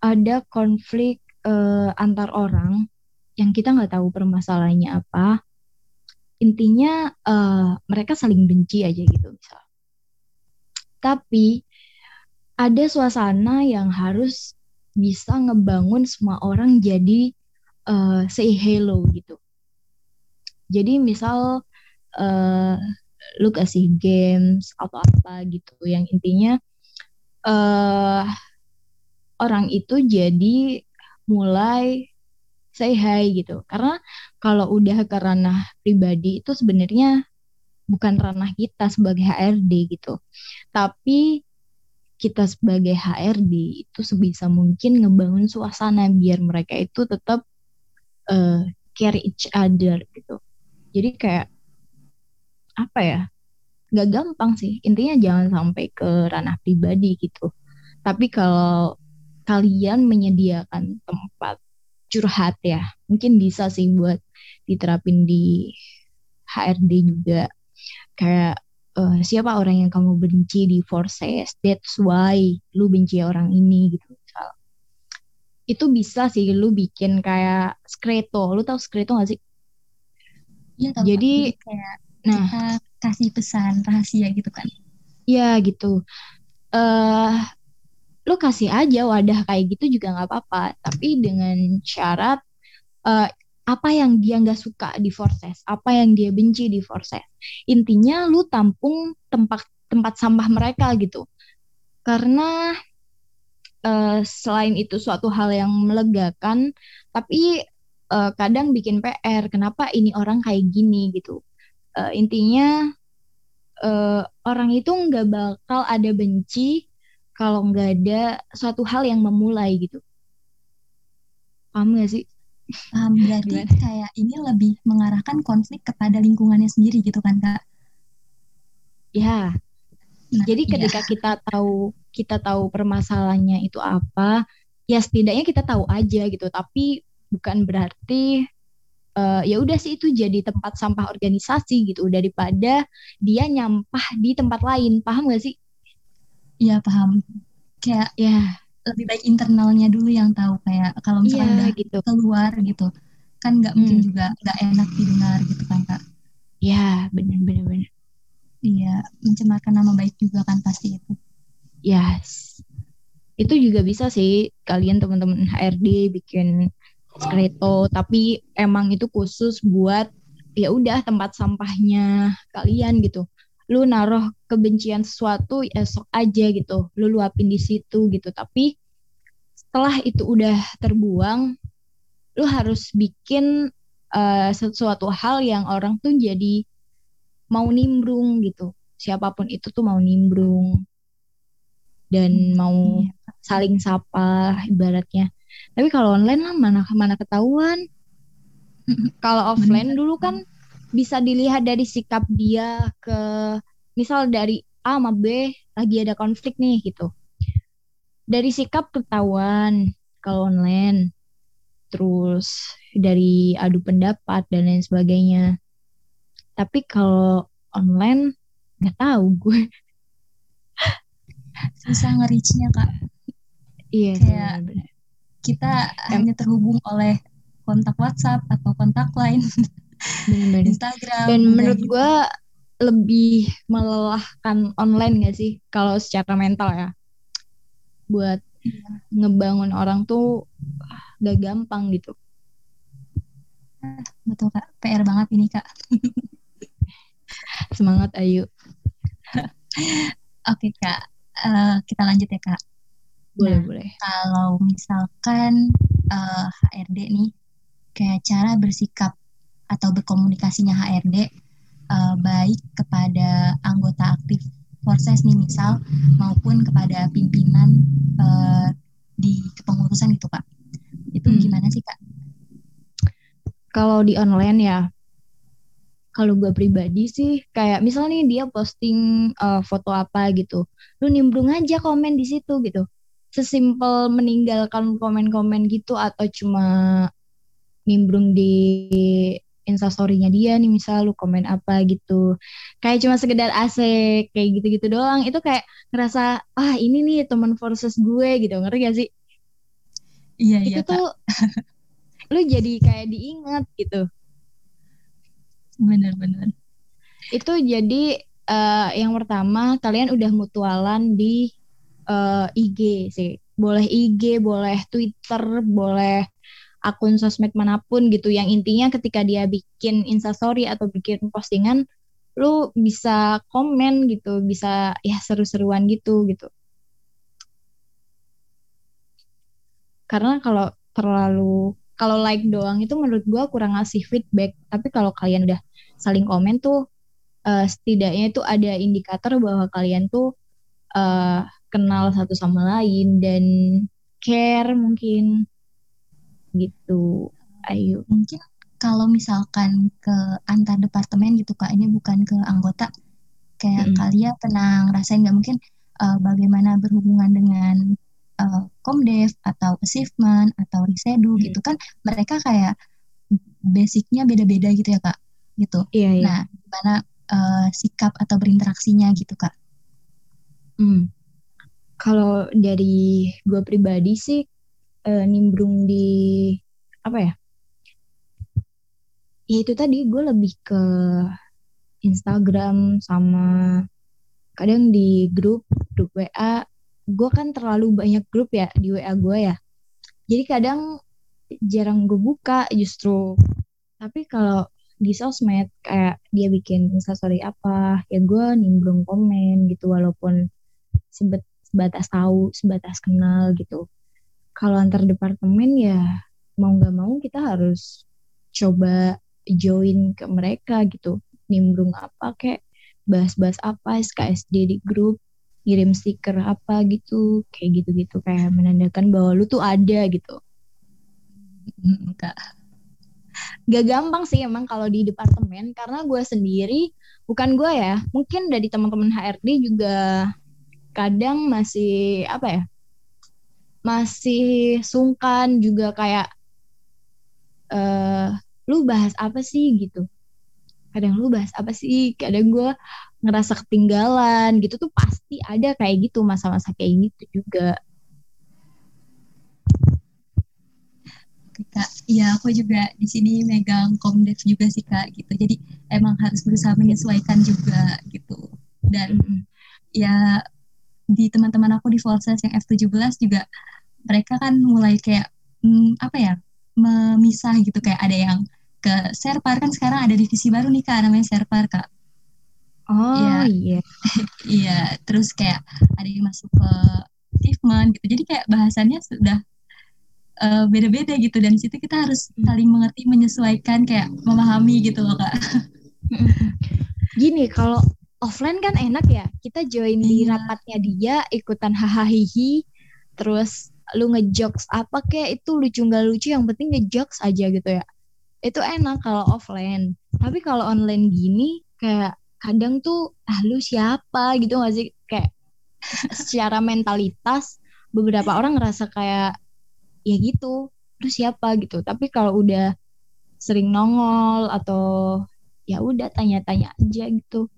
ada konflik uh, antar orang yang kita nggak tahu permasalahannya apa. Intinya uh, mereka saling benci aja gitu misal. Tapi ada suasana yang harus bisa ngebangun semua orang jadi uh, say hello gitu. Jadi misal uh, lu kasih games atau apa gitu yang intinya uh, orang itu jadi mulai say hi gitu. Karena kalau udah ke ranah pribadi itu sebenarnya bukan ranah kita sebagai HRD gitu. Tapi kita sebagai HRD itu sebisa mungkin ngebangun suasana biar mereka itu tetap uh, care each other gitu. Jadi kayak apa ya? Gak gampang sih. Intinya jangan sampai ke ranah pribadi gitu. Tapi kalau kalian menyediakan tempat curhat ya. Mungkin bisa sih buat diterapin di HRD juga. Kayak uh, siapa orang yang kamu benci di forces? That's why lu benci orang ini gitu misal. Itu bisa sih lu bikin kayak skreto. Lu tahu skreto gak sih? Iya tahu jadi kayak nah. kita kasih pesan rahasia gitu kan? Iya gitu. Eh uh, lu kasih aja wadah kayak gitu juga nggak apa-apa tapi dengan syarat uh, apa yang dia nggak suka di Forces, apa yang dia benci di Forces. Intinya lu tampung tempat tempat sampah mereka gitu. Karena uh, selain itu suatu hal yang melegakan, tapi uh, kadang bikin PR. Kenapa ini orang kayak gini gitu? Uh, intinya uh, orang itu nggak bakal ada benci kalau nggak ada suatu hal yang memulai gitu. Paham gak sih? Paham, berarti Gimana? kayak ini lebih mengarahkan konflik kepada lingkungannya sendiri gitu kan Kak? Ya. Nah, Jadi iya. ketika kita tahu kita tahu permasalahannya itu apa, ya setidaknya kita tahu aja gitu. Tapi bukan berarti uh, ya udah sih itu jadi tempat sampah organisasi gitu daripada dia nyampah di tempat lain. Paham gak sih? Iya paham. Kayak ya lebih baik internalnya dulu yang tahu kayak kalau misalnya ya, udah gitu. keluar gitu kan nggak hmm. mungkin juga nggak enak didengar gitu kan kak. Iya benar benar benar. Iya mencemarkan nama baik juga kan pasti itu. Yes. Itu juga bisa sih kalian teman-teman HRD bikin skreto tapi emang itu khusus buat ya udah tempat sampahnya kalian gitu lu naruh kebencian sesuatu esok aja gitu. Lu luapin di situ gitu. Tapi setelah itu udah terbuang lu harus bikin uh, sesuatu hal yang orang tuh jadi mau nimbrung gitu. Siapa pun itu tuh mau nimbrung dan hmm, mau iya. saling sapa ibaratnya. Tapi kalau online lah mana mana ketahuan. <laughs> Kalau offline dulu kan bisa dilihat dari sikap dia ke misal dari A sama B lagi ada konflik nih gitu. Dari sikap ketahuan kalau online. Terus dari adu pendapat dan lain sebagainya. Tapi kalau online nggak tahu gue. Susah nge-reach-nya, Kak. Iya, Kayak kita hanya terhubung oleh kontak WhatsApp atau kontak lain. <laughs> Bener-bener. Instagram. Dan menurut gitu. gue lebih melelahkan online gak sih kalau secara mental ya. Buat ngebangun orang tuh gak gampang gitu. betul Kak, PR banget ini Kak. <laughs> Semangat Ayu. <laughs> Oke Kak, Eh, kita lanjut ya Kak. Boleh, Nah. boleh. Kalau misalkan eh, HRD nih, kayak cara bersikap atau berkomunikasinya HRD eh, baik kepada anggota aktif Forces nih misal maupun kepada pimpinan eh, di kepengurusan gitu Kak. Itu Hmm. gimana sih Kak? Kalau di online ya, kalau gue pribadi sih kayak misalnya nih dia posting uh, foto apa gitu, lu nimbrung aja komen di situ gitu. Sesimpel meninggalkan komen-komen gitu atau cuma nimbrung di instastory-nya dia nih misal lu komen apa gitu. Kayak cuma sekedar asik kayak gitu-gitu doang. Itu kayak ngerasa ah ini nih teman forces gue gitu. Ngerti gak sih? Iya itu iya Kak, tuh <laughs> lu jadi kayak diingat gitu. bener-bener. Itu jadi eh, yang pertama kalian udah mutualan di eh, IG sih. Boleh IG, boleh Twitter, boleh akun sosmed mana pun gitu. Yang intinya ketika dia bikin instastory atau bikin postingan, lu bisa komen gitu, bisa ya seru-seruan gitu gitu. Karena kalau terlalu kalau like doang itu menurut gua kurang ngasih feedback. Tapi kalau kalian udah saling komen tuh eh, setidaknya itu ada indikator bahwa kalian tuh eh, kenal satu sama lain dan care mungkin gitu. Ayo. Mungkin kalau misalkan ke antar departemen gitu Kak, ini bukan ke anggota, kayak Mm-mm. kalian pernah ngerasain nggak mungkin eh, bagaimana berhubungan dengan eh, Komdev atau achievement atau Risedu Hmm. gitu kan mereka kayak basicnya beda-beda gitu ya Kak, gitu. Iya, iya. Nah, gimana eh, sikap atau berinteraksinya gitu Kak? Hmm. Kalau dari gue pribadi sih eh, nimbrung di apa ya? Ya itu tadi gue lebih ke Instagram sama kadang di grup grup WA. Gue kan terlalu banyak grup ya di WA gue ya. Jadi kadang jarang gue buka justru. Tapi kalau di sosmed kayak dia bikin instastory apa ya gue nimbrung komen gitu walaupun sebet, sebatas tahu sebatas kenal gitu kalau antar departemen ya mau nggak mau kita harus coba join ke mereka gitu. Nimbrung apa kayak bahas-bahas apa SKSD di grup ngirim stiker apa gitu. Kayak gitu-gitu kayak menandakan bahwa lu tuh ada gitu. Kak. gak gampang sih emang kalau di departemen karena gue sendiri bukan gue ya mungkin dari teman-teman HRD juga kadang masih apa ya masih sungkan juga kayak eh lu bahas apa sih? gitu. Kadang lu bahas apa sih? Kadang gue ngerasa ketinggalan. Gitu tuh pasti ada kayak gitu masa-masa kayak gitu juga. Kak, iya aku juga di sini megang Komdev juga sih Kak gitu. Jadi emang harus berusaha menyesuaikan juga gitu. Dan ya di teman-teman aku di Volses yang F17 juga mereka kan mulai kayak hmm, apa ya memisah gitu kayak ada yang ke Serpar kan sekarang ada divisi baru nih Kak namanya Serpar Kak. oh Iya. iya <laughs> Iya, terus kayak ada yang masuk ke achievement gitu. Jadi kayak bahasannya sudah eh, beda-beda gitu dan situ kita harus Hmm. saling mengerti, menyesuaikan kayak memahami gitu loh Kak. Mm-mm. Gini, kalau offline kan enak ya. Kita join di Iya. rapatnya dia, ikutan hahaha terus lu ngejokes apa kayak itu lucu nggak lucu, yang penting ngejokes aja gitu ya. itu enak kalau offline tapi kalau online gini kayak kadang tuh ah lu siapa gitu gak sih kayak <laughs> secara mentalitas beberapa orang ngerasa kayak ya gitu lu siapa gitu tapi kalau udah sering nongol atau ya udah tanya-tanya aja gitu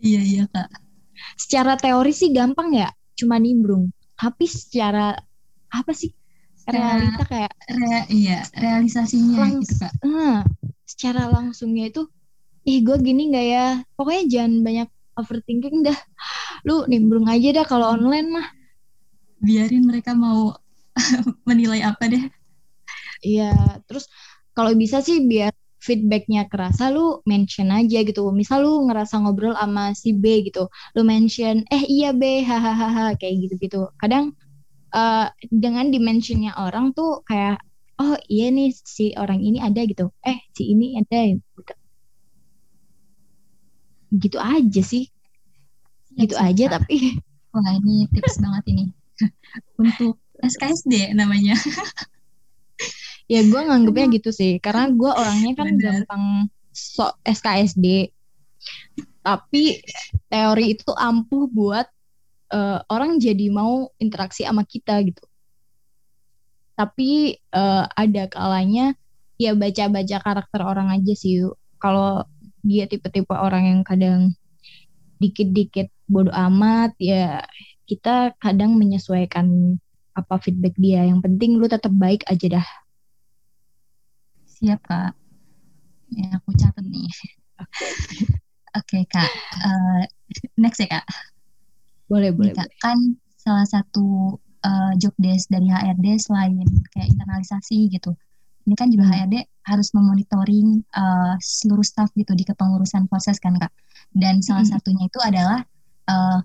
iya iya kak. Secara teori sih gampang ya cuma nimbrung. Tapi secara apa sih realita kayak re, iya realisasinya lang gitu kak. uh, secara langsungnya itu ih gue gini nggak ya? Pokoknya jangan banyak overthinking dah. Lu nimbrung aja dah kalau online mah. Biarin mereka mau <laughs> menilai apa deh. Iya terus kalau bisa sih biar feedbacknya kerasa lu mention aja gitu. Misal lu ngerasa ngobrol sama si B gitu lu mention eh iya B hahaha kayak gitu gitu kadang uh, dengan dimensionnya orang tuh kayak oh iya nih si orang ini ada gitu. Eh si ini ada gitu. Gitu aja sih. Ya, gitu aja kak. tapi. Wah ini tips banget ini. <laughs> Untuk SKSD namanya <laughs> ya gue nganggepnya gitu sih. Karena gue orangnya kan Bener. gampang sok SKSD tapi teori itu ampuh buat uh, orang jadi mau interaksi sama kita gitu. Tapi uh, ada kalanya ya baca-baca karakter orang aja sih kalau dia tipe-tipe orang yang kadang dikit-dikit bodoh amat ya kita kadang menyesuaikan apa feedback dia. Yang penting lu tetap baik aja dah siap kak. Ya aku catat nih. Oke. Okay, kak. Uh, next ya kak? Boleh boleh, kak, kan salah satu uh, job desk dari HRD selain kayak internalisasi gitu ini kan juga HRD hmm. harus memonitoring uh, seluruh staff gitu di kepengurusan proses kan kak? Dan salah hmm. satunya itu adalah uh,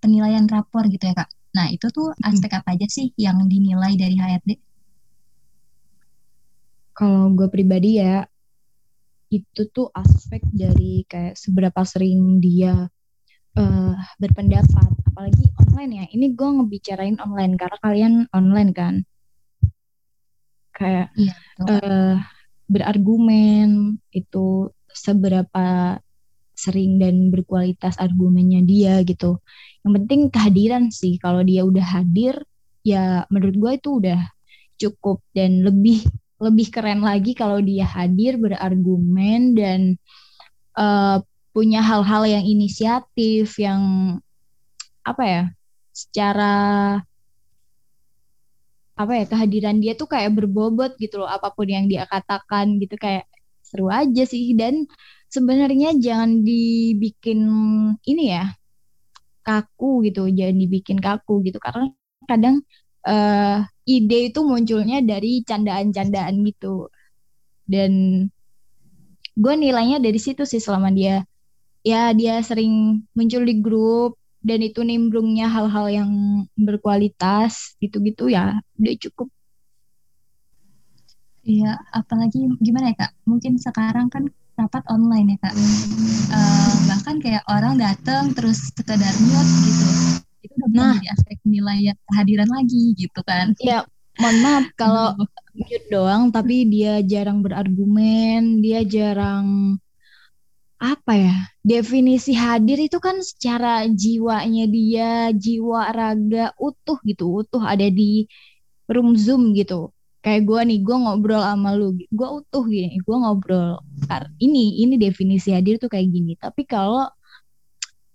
penilaian rapor gitu ya kak? Nah itu tuh hmm. aspek apa aja sih yang dinilai dari HRD kalau gue pribadi ya itu tuh aspek dari kayak seberapa sering dia uh, berpendapat apalagi online ya ini gue ngebicarain online karena kalian online kan kayak iya, uh, berargumen itu seberapa sering dan berkualitas argumennya dia gitu. Yang penting kehadiran sih. Kalau dia udah hadir, ya menurut gue itu udah cukup dan lebih lebih keren lagi kalau dia hadir berargumen dan uh, punya hal-hal yang inisiatif yang apa ya secara apa ya kehadiran dia tuh kayak berbobot gitu loh apa pun yang dia katakan gitu kayak seru aja sih. Dan sebenarnya jangan dibikin ini ya kaku gitu jangan dibikin kaku gitu. Karena kadang uh, ide itu munculnya dari candaan-candaan gitu dan gue nilainya dari situ sih selama dia ya dia sering muncul di grup dan itu nimbrungnya hal-hal yang berkualitas gitu-gitu ya udah cukup Iya, apalagi gimana ya kak? Mungkin sekarang kan rapat online ya kak. Uh, bahkan kayak orang datang terus sekedar mute gitu. Itu udah nah, jadi aspek nilai kehadiran lagi gitu kan? Iya, mohon maaf <laughs> kalau mute doang, tapi dia jarang berargumen, dia jarang apa ya definisi hadir itu kan secara jiwanya dia jiwa raga utuh gitu utuh ada di room zoom gitu. Kayak gue nih gue ngobrol sama lu gue utuh gini gue ngobrol ini ini definisi hadir tuh kayak gini. Tapi kalau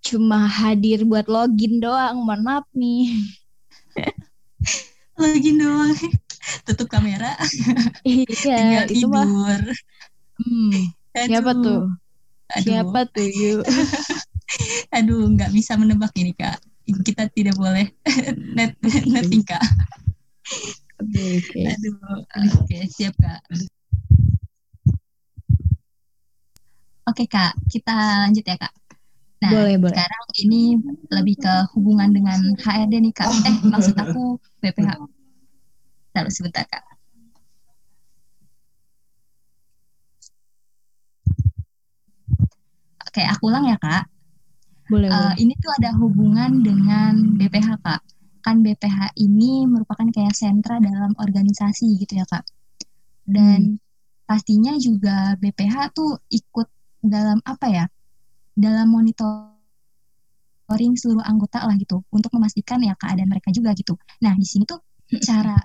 cuma hadir buat login doang mohon maaf nih <laughs> login doang tutup kamera <laughs> iya itu tidur. mah hmm, siapa tuh Aduh. Siapa tuh yuk? <laughs> Aduh, nggak bisa menebak ini kak. Kita tidak boleh net netting kak. Oke, oke. Aduh, oke okay, siap kak. Oke kak, kita lanjut ya kak. Nah, boleh, boleh. sekarang ini lebih ke hubungan dengan HRD nih kak. Eh, <laughs> maksud aku BPH. Taruh sebentar kak. Oke, aku ulang ya kak. Boleh, uh, boleh. Ini tuh ada hubungan dengan BPH kak. Kan BPH ini merupakan kayak sentra dalam organisasi gitu ya kak. Dan hmm. pastinya juga BPH tuh ikut dalam apa ya? Dalam monitoring seluruh anggota lah gitu untuk memastikan ya keadaan mereka juga gitu. Nah, di sini tuh cara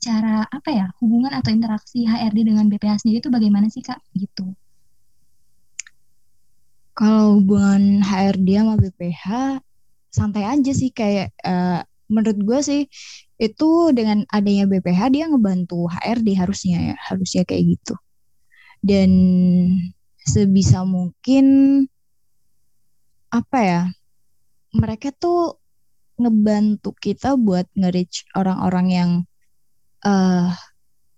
cara apa ya hubungan atau interaksi HRD dengan BPH sendiri itu bagaimana sih kak gitu? Kalau hubungan HRD sama BPH santai aja sih kayak uh, menurut gue sih itu dengan adanya BPH dia ngebantu HRD harusnya ya harusnya kayak gitu dan sebisa mungkin apa ya mereka tuh ngebantu kita buat nge-reach orang-orang yang uh,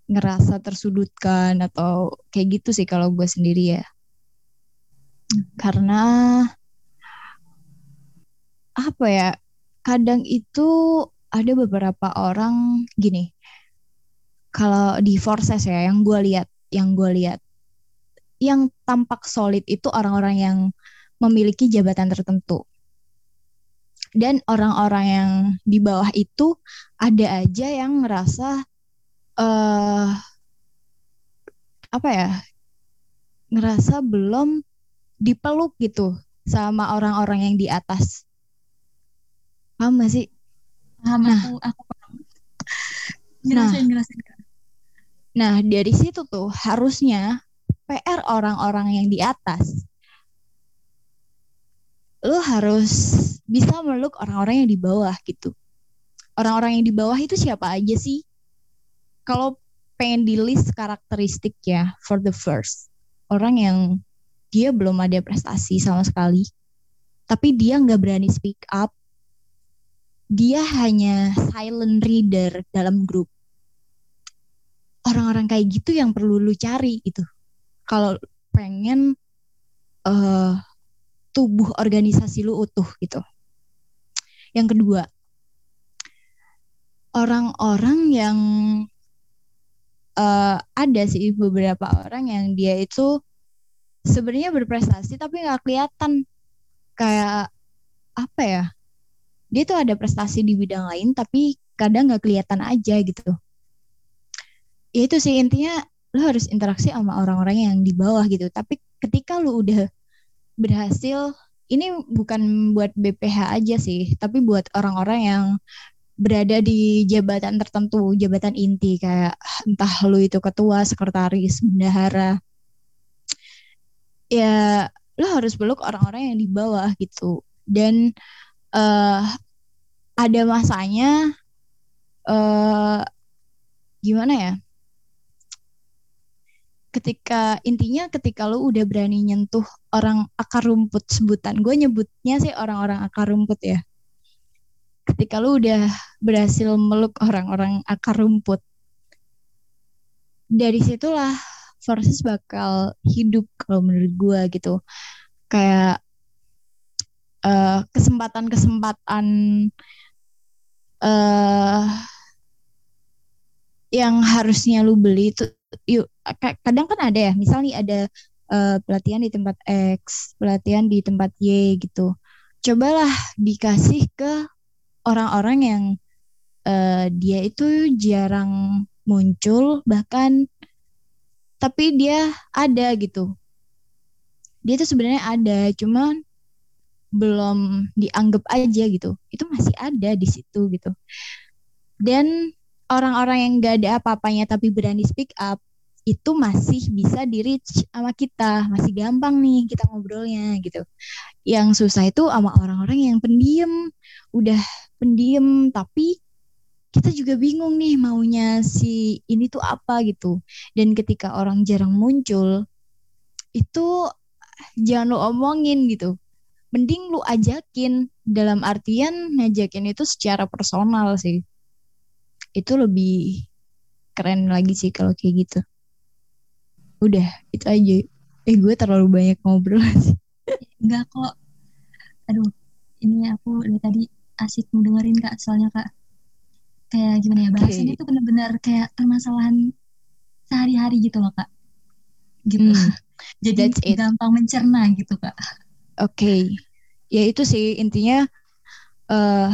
ngerasa tersudutkan atau kayak gitu sih kalau gue sendiri ya. Karena apa ya kadang itu ada beberapa orang gini kalau di forces ya yang gue lihat yang gue lihat yang tampak solid itu orang-orang yang memiliki jabatan tertentu. Dan orang-orang yang di bawah itu ada aja yang ngerasa uh, apa ya ngerasa belum dipeluk gitu sama orang-orang yang di atas. Paham gak sih? Paham nah, aku aku paham. Jelasin, nah, jelasin. nah dari situ tuh harusnya PR orang-orang yang di atas lo harus bisa meluk orang-orang yang di bawah gitu. Orang-orang yang di bawah itu siapa aja sih? Kalau pengen di list karakteristik ya for the first orang yang dia belum ada prestasi sama sekali tapi dia nggak berani speak up dia hanya silent reader dalam grup. Orang-orang kayak gitu yang perlu lu cari itu kalau pengen uh, tubuh organisasi lu utuh gitu. Yang kedua orang-orang yang uh, ada sih beberapa orang yang dia itu sebenarnya berprestasi tapi nggak kelihatan. Kayak apa ya dia tuh ada prestasi di bidang lain tapi kadang nggak kelihatan aja gitu. Ya itu sih intinya lo harus interaksi sama orang-orang yang di bawah gitu. Tapi ketika lo udah berhasil ini bukan buat BPH aja sih tapi buat orang-orang yang berada di jabatan tertentu, jabatan inti kayak entah lu itu ketua, sekretaris, bendahara. Ya, lu harus peluk orang-orang yang di bawah gitu. Dan uh, ada masanya uh, gimana ya? Ketika intinya ketika lu udah berani nyentuh orang akar rumput sebutan, gue nyebutnya sih orang-orang akar rumput ya. Ketika lu udah berhasil meluk orang-orang akar rumput dari situlah Versus bakal hidup kalau menurut gue gitu. Kayak uh, kesempatan-kesempatan uh, yang harusnya lu beli itu yuk kadang kan ada ya misalnya ada uh, pelatihan di tempat X pelatihan di tempat Y gitu. Cobalah dikasih ke orang-orang yang uh, dia itu jarang muncul bahkan tapi dia ada gitu. Dia itu sebenarnya ada cuman belum dianggap aja gitu. Itu masih ada di situ gitu. Dan orang-orang yang gak ada apa-apanya tapi berani speak up itu masih bisa di reach sama kita. Masih gampang nih kita ngobrolnya gitu. Yang susah itu sama orang-orang yang pendiam. Udah pendiam tapi kita juga bingung nih maunya si ini tuh apa gitu. Dan ketika orang jarang muncul itu jangan lu omongin gitu. Mending lu ajakin. Dalam artian ngajakin itu secara personal sih. Itu lebih keren lagi sih kalau kayak gitu udah itu aja eh gue terlalu banyak ngobrol sih <laughs> enggak kok aduh ini aku dari tadi asik ngedengerin kak soalnya kak kayak gimana ya bahasanya okay. tuh benar-benar kayak permasalahan sehari-hari gitu loh kak gitu hmm. <laughs> jadi That's it. gampang mencerna gitu kak oke okay. ya itu sih intinya uh,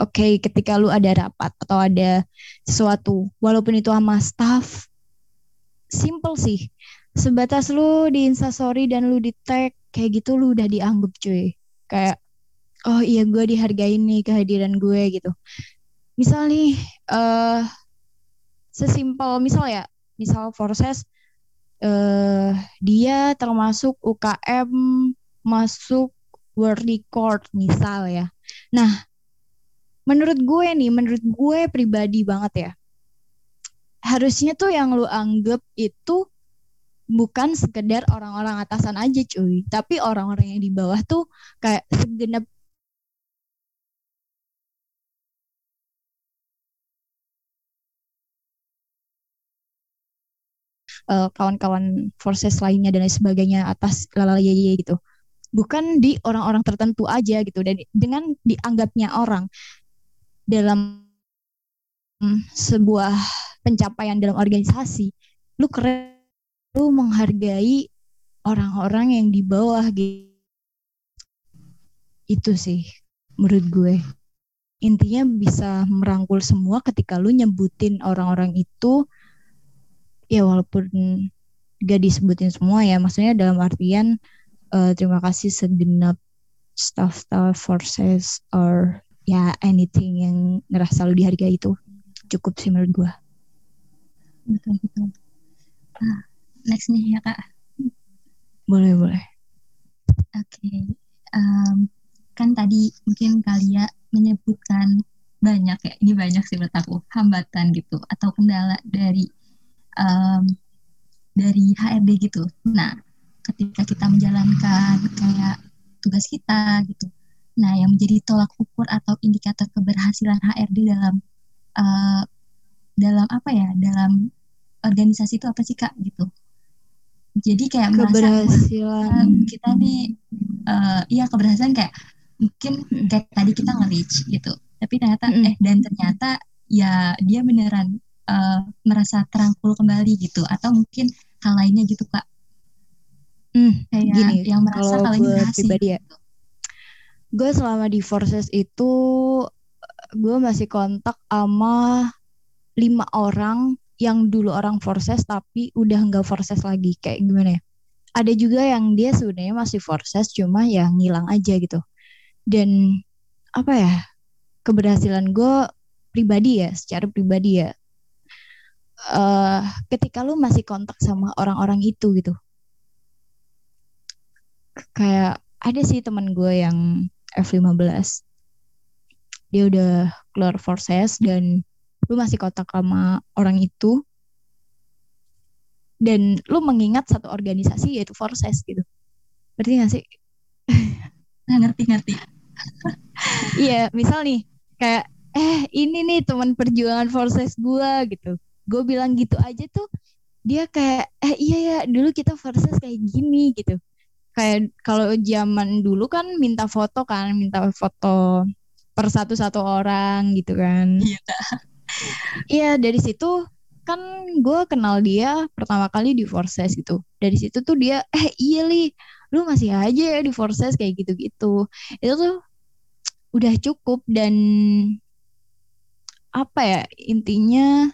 oke okay, ketika lu ada rapat atau ada sesuatu walaupun itu sama staff simple sih sebatas lu di instastory dan lu di tag kayak gitu lu udah dianggap cuy kayak oh iya gue dihargai nih kehadiran gue gitu misal nih uh, sesimpel misal ya misal proses uh, dia termasuk UKM masuk world record misal ya. Nah, menurut gue nih, menurut gue pribadi banget ya. Harusnya tuh yang lu anggap itu bukan sekedar orang-orang atasan aja cuy, tapi orang-orang yang di bawah tuh kayak segenap uh, kawan-kawan forces lainnya dan lain sebagainya atas lalala gitu. Bukan di orang-orang tertentu aja gitu. Dan dengan dianggapnya orang dalam sebuah pencapaian dalam organisasi lu keren lu menghargai orang-orang yang di bawah gitu. Itu sih menurut gue. Intinya bisa merangkul semua ketika lu nyebutin orang-orang itu ya walaupun gak disebutin semua ya maksudnya dalam artian uh, terima kasih segenap staff-staff forces or ya anything yang ngerasa lu dihargai itu cukup sih menurut gue betul betul ah, next nih ya kak boleh boleh oke okay. um, kan tadi mungkin kalian menyebutkan banyak ya ini banyak sih menurut aku hambatan gitu atau kendala dari um, dari HRD gitu. Nah, ketika kita menjalankan kayak tugas kita gitu. Nah, yang menjadi tolak ukur atau indikator keberhasilan HRD dalam uh, dalam apa ya? Dalam organisasi itu apa sih Kak gitu. Jadi kayak keberhasilan merasa kita nih uh, iya keberhasilan kayak mungkin kayak tadi kita nge-reach gitu. Tapi ternyata mm -hmm. eh dan ternyata ya dia beneran uh, merasa terangkul kembali gitu atau mungkin hal lainnya gitu kak hmm, kayak gini, yang merasa kalau gue pribadi ya gitu. gue selama di forces itu gue masih kontak sama lima orang yang dulu orang forces tapi udah nggak forces lagi. Kayak gimana ya? Ada juga yang dia sebenarnya masih forces cuma ya ngilang aja gitu. Dan apa ya? Keberhasilan gue pribadi ya secara pribadi ya. Uh, ketika lu masih kontak sama orang-orang itu gitu. Kayak ada sih teman gue yang F15 dia udah keluar forces dan lu masih kontak sama orang itu. Dan lu mengingat satu organisasi yaitu forces gitu. Berarti gak sih? Nah, ngerti ngerti. <laughs> Iya misal nih kayak eh ini nih teman perjuangan forces gue gitu. Gue bilang gitu aja tuh dia kayak eh iya ya dulu kita versus kayak gini gitu. Kayak kalau zaman dulu kan minta foto kan minta foto per satu satu orang gitu kan. Iya. Iya dari situ kan gue kenal dia pertama kali di Forces gitu. Dari situ tuh dia eh iya li. Lu masih aja ya di Forces kayak gitu gitu itu tuh udah cukup dan apa ya intinya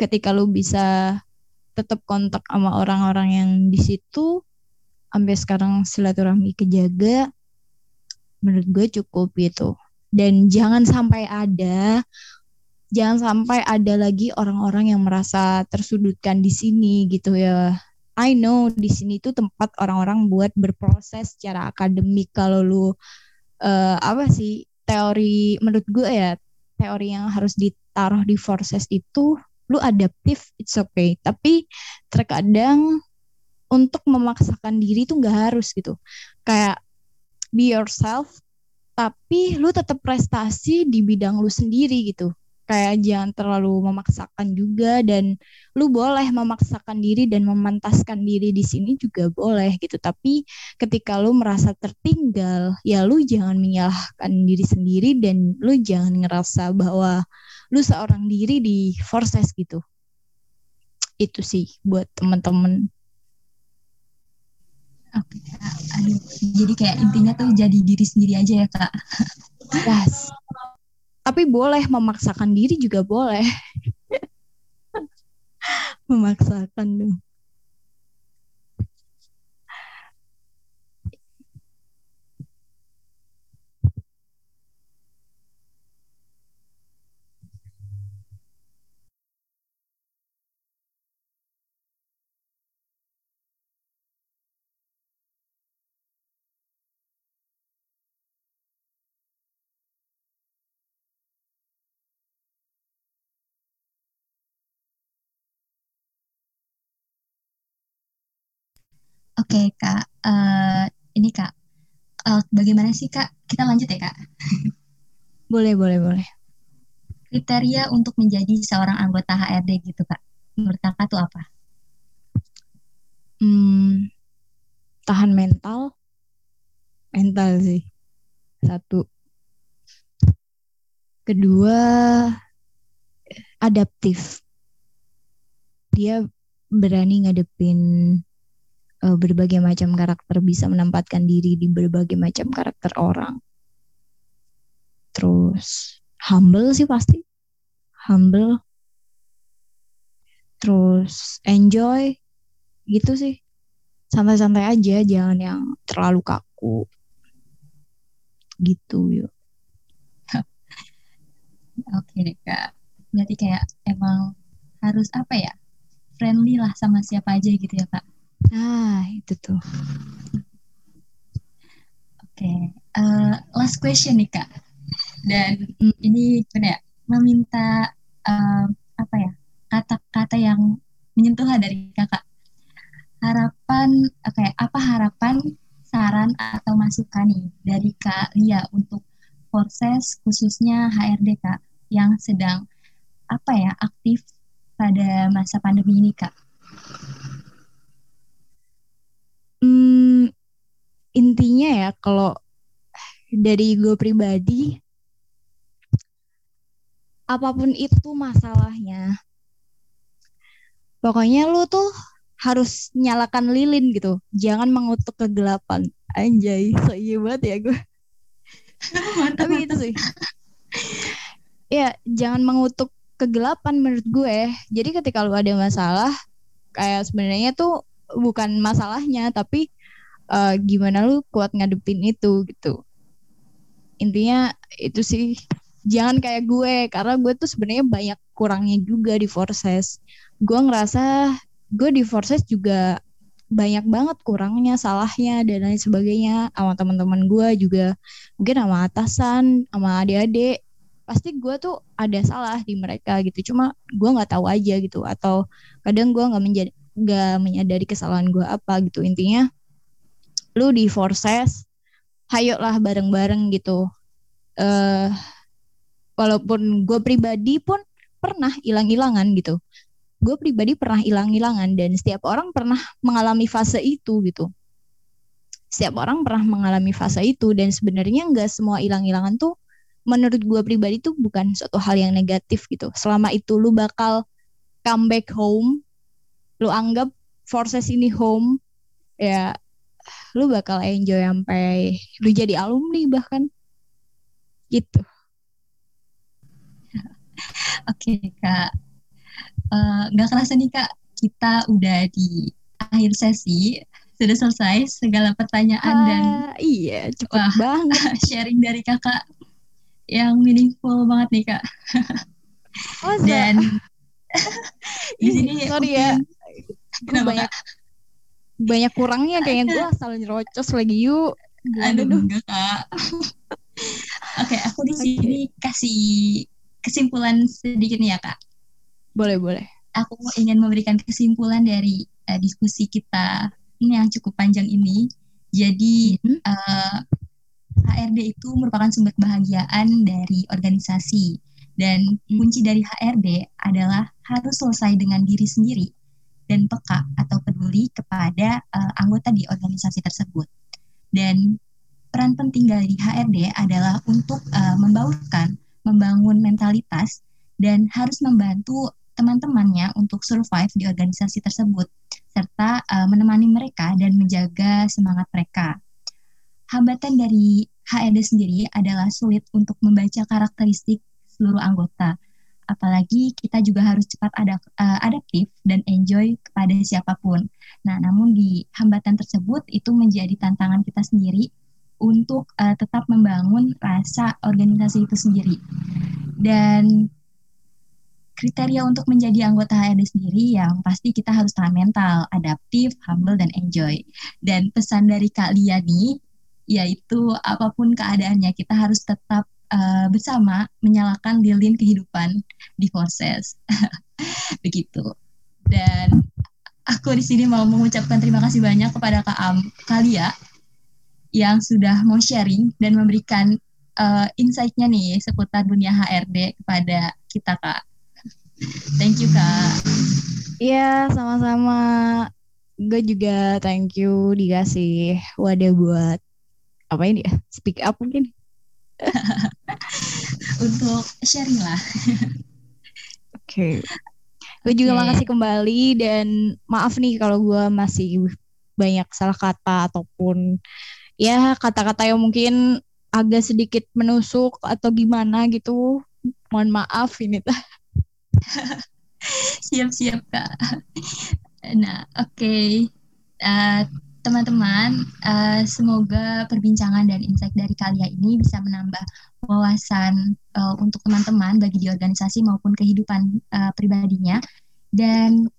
ketika lu bisa tetap kontak sama orang-orang yang di situ sampai sekarang silaturahmi kejaga menurut gue cukup gitu. Dan jangan sampai ada jangan sampai ada lagi orang-orang yang merasa tersudutkan di sini gitu ya. I know di sini tuh tempat orang-orang buat berproses secara akademik. Kalau lu uh, apa sih teori menurut gue ya teori yang harus ditaruh di forces itu lu adaptif it's okay. Tapi terkadang untuk memaksakan diri tuh nggak harus gitu. Kayak be yourself tapi lu tetap prestasi di bidang lu sendiri gitu. Kayak jangan terlalu memaksakan juga dan lu boleh memaksakan diri dan memantaskan diri di sini juga boleh gitu. Tapi ketika lu merasa tertinggal ya lu jangan menyalahkan diri sendiri dan lu jangan ngerasa bahwa lu seorang diri di forces gitu. Itu sih buat temen-temen Oke, aduh, jadi kayak intinya tuh jadi diri sendiri aja ya kak. Yes. Tapi boleh memaksakan diri juga boleh. <laughs> Memaksakan dong. Oke kak, uh, ini kak, uh, bagaimana sih kak? Kita lanjut ya kak. <laughs> boleh boleh boleh. Kriteria untuk menjadi seorang anggota HRD gitu kak, menurut kakak tuh apa? Hmm, tahan mental, mental sih satu. Kedua, adaptif. Dia berani ngadepin uh, berbagai macam karakter bisa menempatkan diri di berbagai macam karakter orang. Terus humble sih pasti. Humble. Terus enjoy. Gitu sih. Santai-santai aja jangan yang terlalu kaku. Gitu yuk. <laughs> Oke deh kak. Berarti kayak emang harus apa ya? Friendly lah sama siapa aja gitu ya kak Ah, itu tuh. Oke, okay. uh, eh, last question nih kak. Dan ini benar ya, meminta uh, apa ya kata-kata yang menyentuh dari kakak. Harapan, oke, okay, apa harapan, saran atau masukan nih dari kak Lia untuk proses khususnya HRD kak yang sedang apa ya aktif pada masa pandemi ini kak? Hmm, intinya ya kalau dari gue pribadi apa pun itu masalahnya pokoknya lu tuh harus nyalakan lilin gitu. Jangan mengutuk kegelapan. Anjay so iya banget ya gue. Tapi itu sih. Ya jangan mengutuk kegelapan menurut gue. Jadi ketika lu ada masalah kayak sebenarnya tuh bukan masalahnya tapi uh, gimana lu kuat ngadepin itu gitu. Intinya itu sih. Jangan kayak gue karena gue tuh sebenarnya banyak kurangnya juga di Forces. Gue ngerasa gue di Forces juga banyak banget kurangnya salahnya dan lain sebagainya. Sama teman-teman gue juga. Mungkin sama atasan sama adik-adik. Pasti gue tuh ada salah di mereka gitu. Cuma gue nggak tahu aja gitu. Atau kadang gue nggak menjadi gak menyadari kesalahan gue apa gitu. Intinya lu di forces hayo lah bareng-bareng gitu. Uh, walaupun gue pribadi pun pernah hilang-hilangan gitu. Gue pribadi pernah hilang-hilangan dan setiap orang pernah mengalami fase itu gitu. Setiap orang pernah mengalami fase itu dan sebenarnya nggak semua hilang-hilangan tuh menurut gue pribadi tuh bukan suatu hal yang negatif gitu. Selama itu lu bakal come back home lu anggap forces ini home ya lu bakal enjoy sampai lu jadi alumni bahkan. Gitu. <laughs> Oke kak. Uh, nggak kerasa nih kak kita udah di akhir sesi sudah selesai segala pertanyaan ah, dan iya cepet wah, banget. <laughs> sharing dari kakak yang meaningful banget nih kak. Oh, dan <laughs> di sini sorry ya gue banyak banyak kurangnya kayaknya. Gue <laughs> asal nyerocos lagi yuk. Aduh enggak kak. <laughs> Oke aku di sini okay. kasih kesimpulan sedikit nih ya kak. Boleh boleh. Aku ingin memberikan kesimpulan dari uh, diskusi kita ini yang cukup panjang ini. Jadi mm -hmm. uh, HRD itu merupakan sumber kebahagiaan dari organisasi. Dan mm. kunci dari HRD adalah harus selesai dengan diri sendiri dan peka atau peduli kepada uh, anggota di organisasi tersebut. Dan peran penting dari HRD adalah untuk uh, membaurkan, membangun mentalitas dan harus membantu teman-temannya untuk survive di organisasi tersebut serta uh, menemani mereka dan menjaga semangat mereka. Hambatan dari HRD sendiri adalah sulit untuk membaca karakteristik seluruh anggota. Apalagi kita juga harus cepat uh, adaptif dan enjoy kepada siapa pun. Nah, namun di hambatan tersebut itu menjadi tantangan kita sendiri untuk uh, tetap membangun rasa organisasi itu sendiri. Dan kriteria untuk menjadi anggota HRD sendiri yang pasti kita harus tahan mental, adaptif, humble, dan enjoy. Dan pesan dari Kak Lia nih, yaitu apa pun keadaannya kita harus tetap uh, bersama menyalakan lilin kehidupan di proses. <laughs> Begitu. Dan aku di sini mau mengucapkan terima kasih banyak kepada Kak Am, Kak Lia yang sudah mau sharing dan memberikan uh, insight-nya nih seputar dunia HRD kepada kita Kak. Thank you Kak. Iya, sama-sama. Gue juga thank you dikasih wadah buat apa ini ya? Speak up mungkin. <laughs> Untuk sharing lah. Oke. Okay. Gue juga makasih kembali dan maaf nih kalau gue masih banyak salah kata ataupun ya kata-kata yang mungkin agak sedikit menusuk atau gimana gitu. Mohon maaf ini tah. <laughs> Siap-siap kak. Nah, oke. Okay. Uh, eh, teman-teman, uh, semoga perbincangan dan insight dari kalian ini bisa menambah wawasan uh, untuk teman-teman bagi di organisasi maupun kehidupan uh, pribadinya dan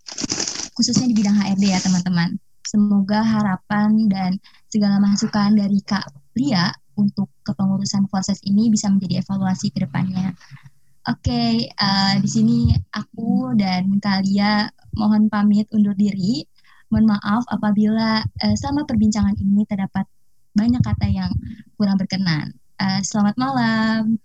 khususnya di bidang HRD ya teman-teman. Semoga harapan dan segala masukan dari Kak Lia untuk kepengurusan proses ini bisa menjadi evaluasi ke depannya. Oke, okay, uh, di sini aku dan Kalia mohon pamit undur diri. Mohon maaf apabila uh, selama perbincangan ini terdapat banyak kata yang kurang berkenan. Uh, selamat malam.